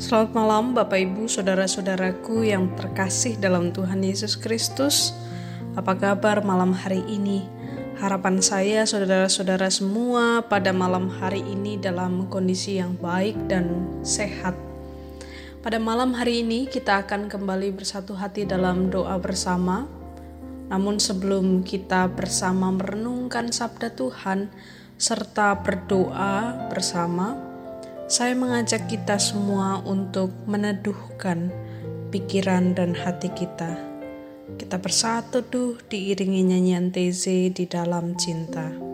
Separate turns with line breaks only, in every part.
Selamat malam Bapak Ibu Saudara-saudaraku yang terkasih dalam Tuhan Yesus Kristus. Apa kabar malam hari ini? Harapan saya saudara-saudara semua pada malam hari ini dalam kondisi yang baik dan sehat. Pada malam hari ini kita akan kembali bersatu hati dalam doa bersama. Namun sebelum kita bersama merenungkan sabda Tuhan serta berdoa bersama, saya mengajak kita semua untuk meneduhkan pikiran dan hati kita. Kita bersatu tuh diiringi nyanyian Teze di dalam cinta.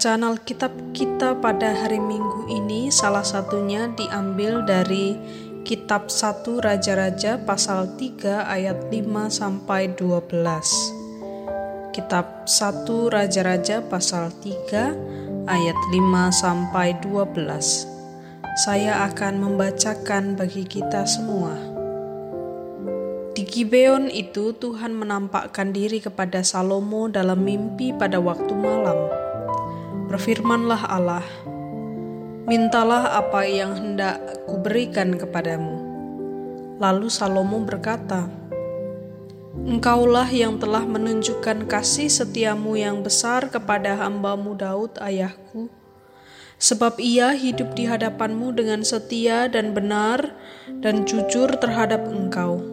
Bacaan Alkitab kita pada hari Minggu ini salah satunya diambil dari kitab 1 Raja-raja pasal 3 ayat 5 sampai 12. Kitab 1 Raja-raja pasal 3 ayat 5 sampai 12. Saya akan membacakan bagi kita semua. Di Gibeon itu Tuhan menampakkan diri kepada Salomo dalam mimpi pada waktu malam Berfirmanlah Allah, mintalah apa yang hendak kuberikan kepadamu. Lalu Salomo berkata, Engkaulah yang telah menunjukkan kasih setiamu yang besar kepada hambamu Daud ayahku, sebab ia hidup di hadapanmu dengan setia dan benar dan jujur terhadap engkau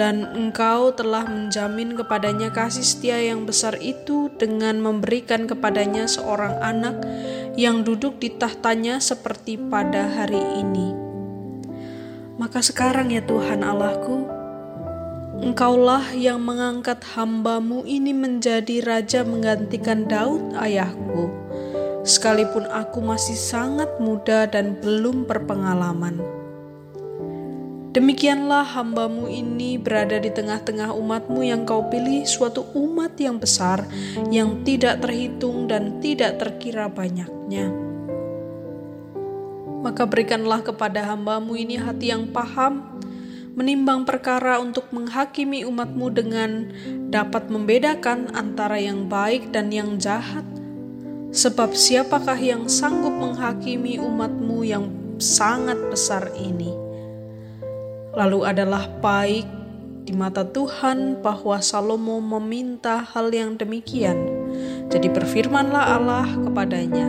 dan engkau telah menjamin kepadanya kasih setia yang besar itu dengan memberikan kepadanya seorang anak yang duduk di tahtanya seperti pada hari ini. Maka sekarang ya Tuhan Allahku, Engkaulah yang mengangkat hambamu ini menjadi raja menggantikan Daud ayahku, sekalipun aku masih sangat muda dan belum berpengalaman. Demikianlah hambamu ini berada di tengah-tengah umatmu yang kau pilih suatu umat yang besar yang tidak terhitung dan tidak terkira banyaknya. Maka berikanlah kepada hambamu ini hati yang paham, menimbang perkara untuk menghakimi umatmu dengan dapat membedakan antara yang baik dan yang jahat. Sebab siapakah yang sanggup menghakimi umatmu yang sangat besar ini?' Lalu adalah baik di mata Tuhan bahwa Salomo meminta hal yang demikian. Jadi berfirmanlah Allah kepadanya,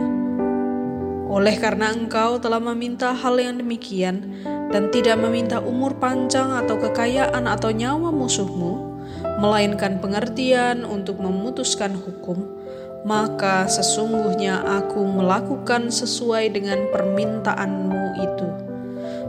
oleh karena engkau telah meminta hal yang demikian dan tidak meminta umur panjang atau kekayaan atau nyawa musuhmu, melainkan pengertian untuk memutuskan hukum, maka sesungguhnya aku melakukan sesuai dengan permintaanmu itu.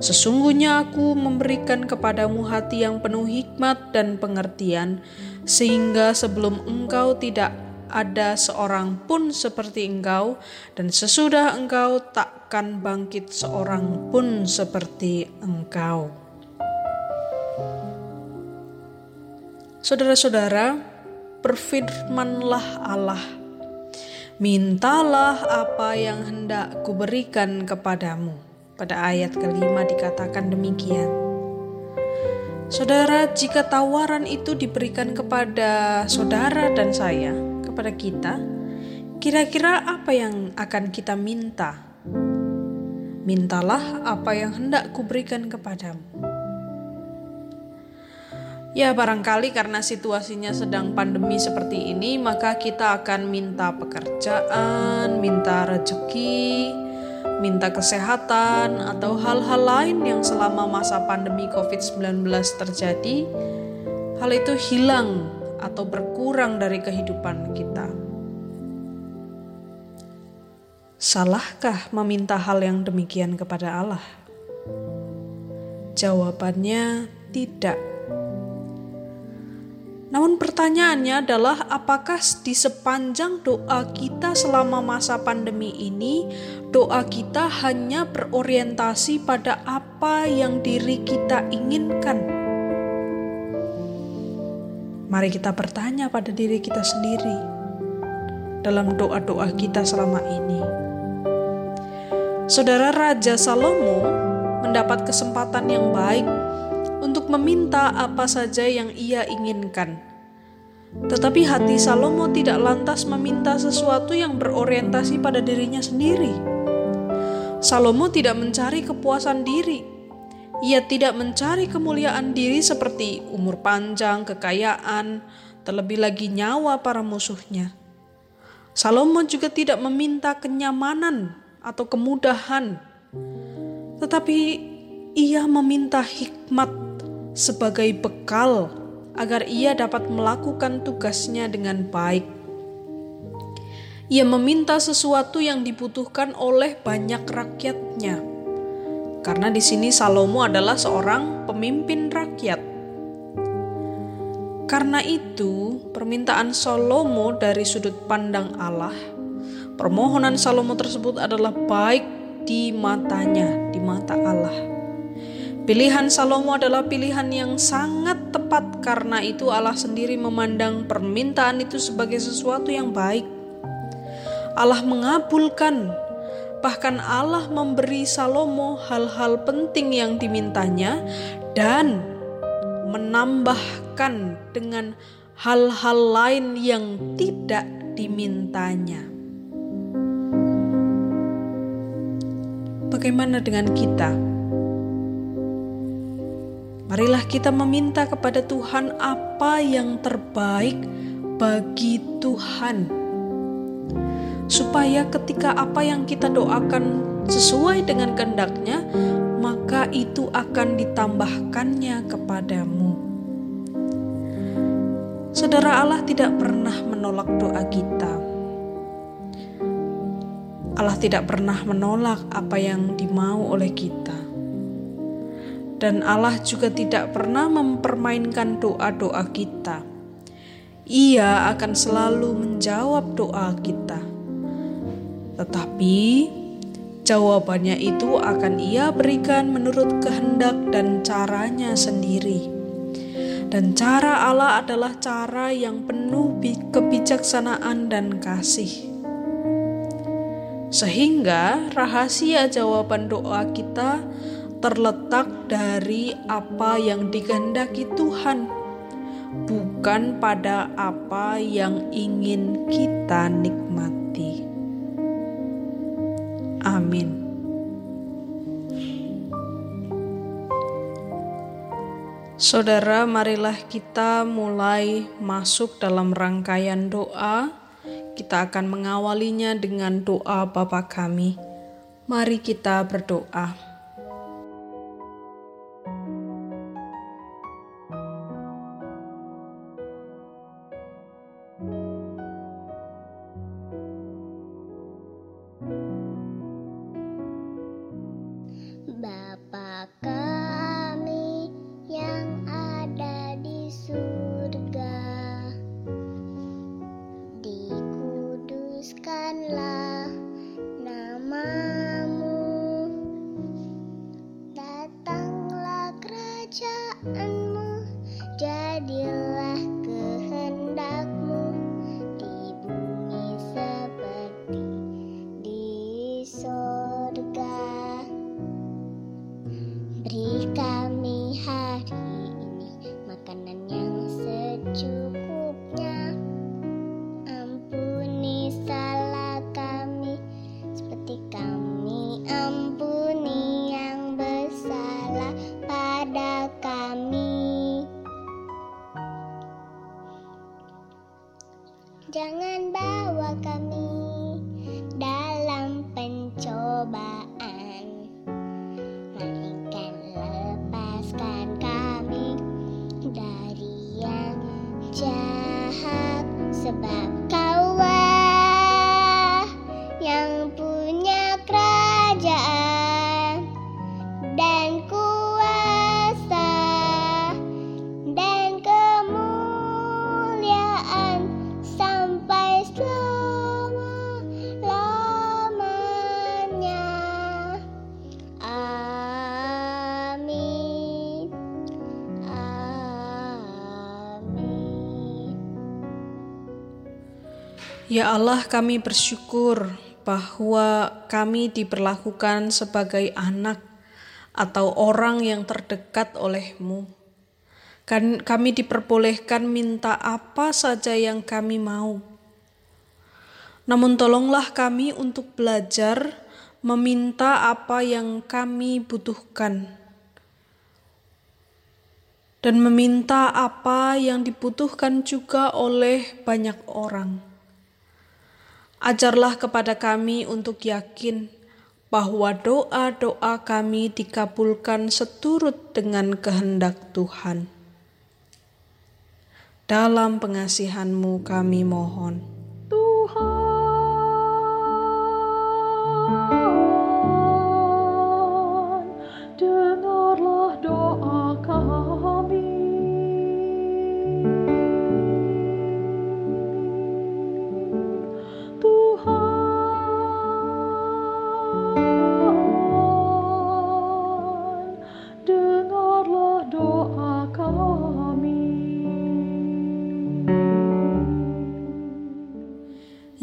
Sesungguhnya aku memberikan kepadamu hati yang penuh hikmat dan pengertian, sehingga sebelum engkau tidak ada seorang pun seperti engkau, dan sesudah engkau takkan bangkit seorang pun seperti engkau. Saudara-saudara, berfirmanlah Allah, mintalah apa yang hendak kuberikan kepadamu pada ayat kelima dikatakan demikian. Saudara, jika tawaran itu diberikan kepada saudara dan saya, kepada kita, kira-kira apa yang akan kita minta? mintalah apa yang hendak kuberikan kepadamu. Ya, barangkali karena situasinya sedang pandemi seperti ini, maka kita akan minta pekerjaan, minta rezeki, minta kesehatan, atau hal-hal lain yang selama masa pandemi COVID-19 terjadi. Hal itu hilang atau berkurang dari kehidupan kita. Salahkah meminta hal yang demikian kepada Allah? Jawabannya tidak namun pertanyaannya adalah apakah di sepanjang doa kita selama masa pandemi ini doa kita hanya berorientasi pada apa yang diri kita inginkan? Mari kita bertanya pada diri kita sendiri dalam doa-doa kita selama ini. Saudara Raja Salomo mendapat kesempatan yang baik untuk meminta apa saja yang ia inginkan. Tetapi hati Salomo tidak lantas meminta sesuatu yang berorientasi pada dirinya sendiri. Salomo tidak mencari kepuasan diri. Ia tidak mencari kemuliaan diri seperti umur panjang, kekayaan, terlebih lagi nyawa para musuhnya. Salomo juga tidak meminta kenyamanan atau kemudahan, tetapi ia meminta hikmat sebagai bekal agar ia dapat melakukan tugasnya dengan baik. Ia meminta sesuatu yang dibutuhkan oleh banyak rakyatnya, karena di sini Salomo adalah seorang pemimpin rakyat. Karena itu, permintaan Salomo dari sudut pandang Allah, permohonan Salomo tersebut adalah baik di matanya, di mata Allah. Pilihan Salomo adalah pilihan yang sangat tepat karena itu Allah sendiri memandang permintaan itu sebagai sesuatu yang baik. Allah mengabulkan, bahkan Allah memberi Salomo hal-hal penting yang dimintanya dan menambahkan dengan hal-hal lain yang tidak dimintanya. Bagaimana dengan kita? Marilah kita meminta kepada Tuhan apa yang terbaik bagi Tuhan, supaya ketika apa yang kita doakan sesuai dengan kehendaknya, maka itu akan ditambahkannya kepadamu. Saudara Allah tidak pernah menolak doa kita. Allah tidak pernah menolak apa yang dimau oleh kita dan Allah juga tidak pernah mempermainkan doa-doa kita. Ia akan selalu menjawab doa kita, tetapi jawabannya itu akan Ia berikan menurut kehendak dan caranya sendiri. Dan cara Allah adalah cara yang penuh kebijaksanaan dan kasih sehingga rahasia jawaban doa kita terletak dari apa yang dikehendaki Tuhan, bukan pada apa yang ingin kita nikmati. Amin. Saudara, marilah kita mulai masuk dalam rangkaian doa. Kita akan mengawalinya dengan doa Bapa kami. Mari kita berdoa.
Jangan bawa kami dalam pencobaan,
Ya Allah, kami bersyukur bahwa kami diperlakukan sebagai anak atau orang yang terdekat olehmu. Kan kami diperbolehkan minta apa saja yang kami mau. Namun tolonglah kami untuk belajar meminta apa yang kami butuhkan dan meminta apa yang dibutuhkan juga oleh banyak orang. Ajarlah kepada kami untuk yakin bahwa doa-doa kami dikabulkan seturut dengan kehendak Tuhan. Dalam pengasihanmu kami mohon.
Tuhan,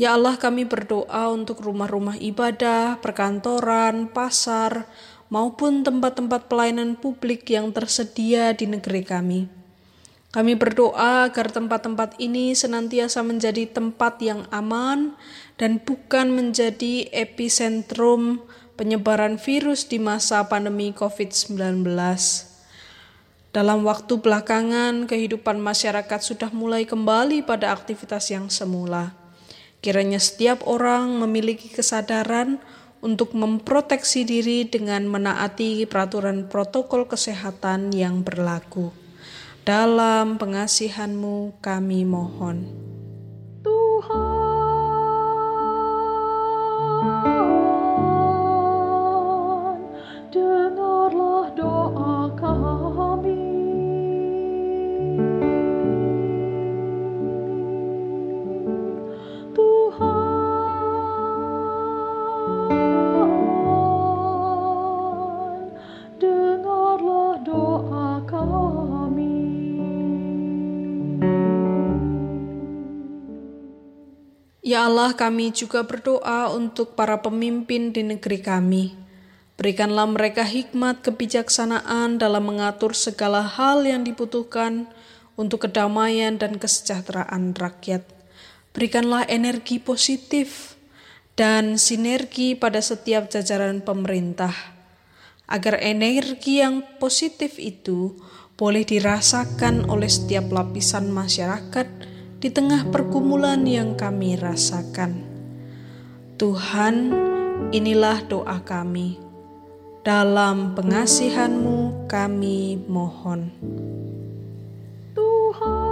Ya Allah, kami berdoa untuk rumah-rumah ibadah, perkantoran, pasar, maupun tempat-tempat pelayanan publik yang tersedia di negeri kami. Kami berdoa agar tempat-tempat ini senantiasa menjadi tempat yang aman dan bukan menjadi epicentrum penyebaran virus di masa pandemi COVID-19. Dalam waktu belakangan, kehidupan masyarakat sudah mulai kembali pada aktivitas yang semula. Kiranya setiap orang memiliki kesadaran untuk memproteksi diri dengan menaati peraturan protokol kesehatan yang berlaku. Dalam pengasihanmu kami mohon.
Tuhan,
Ya Allah, kami juga berdoa untuk para pemimpin di negeri kami. Berikanlah mereka hikmat kebijaksanaan dalam mengatur segala hal yang dibutuhkan untuk kedamaian dan kesejahteraan rakyat. Berikanlah energi positif dan sinergi pada setiap jajaran pemerintah, agar energi yang positif itu boleh dirasakan oleh setiap lapisan masyarakat di tengah pergumulan yang kami rasakan. Tuhan, inilah doa kami. Dalam pengasihanmu kami mohon.
Tuhan,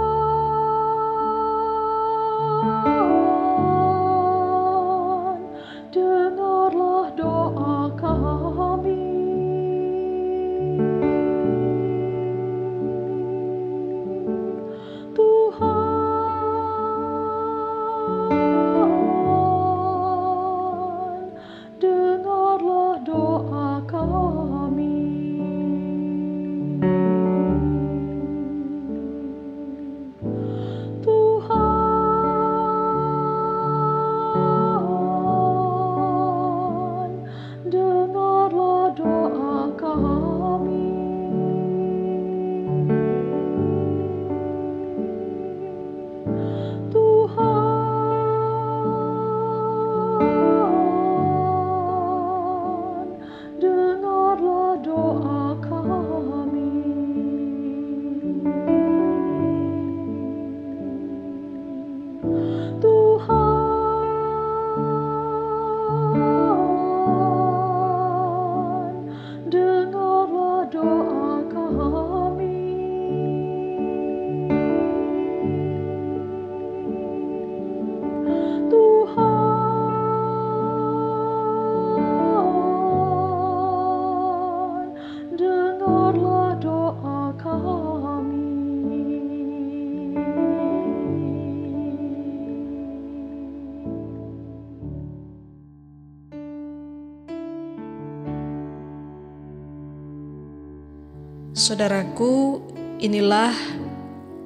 Saudaraku, inilah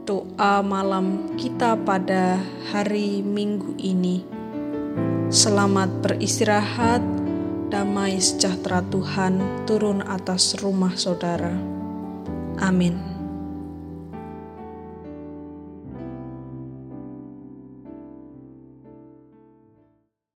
doa malam kita pada hari Minggu ini. Selamat beristirahat, damai sejahtera Tuhan turun atas rumah saudara. Amin.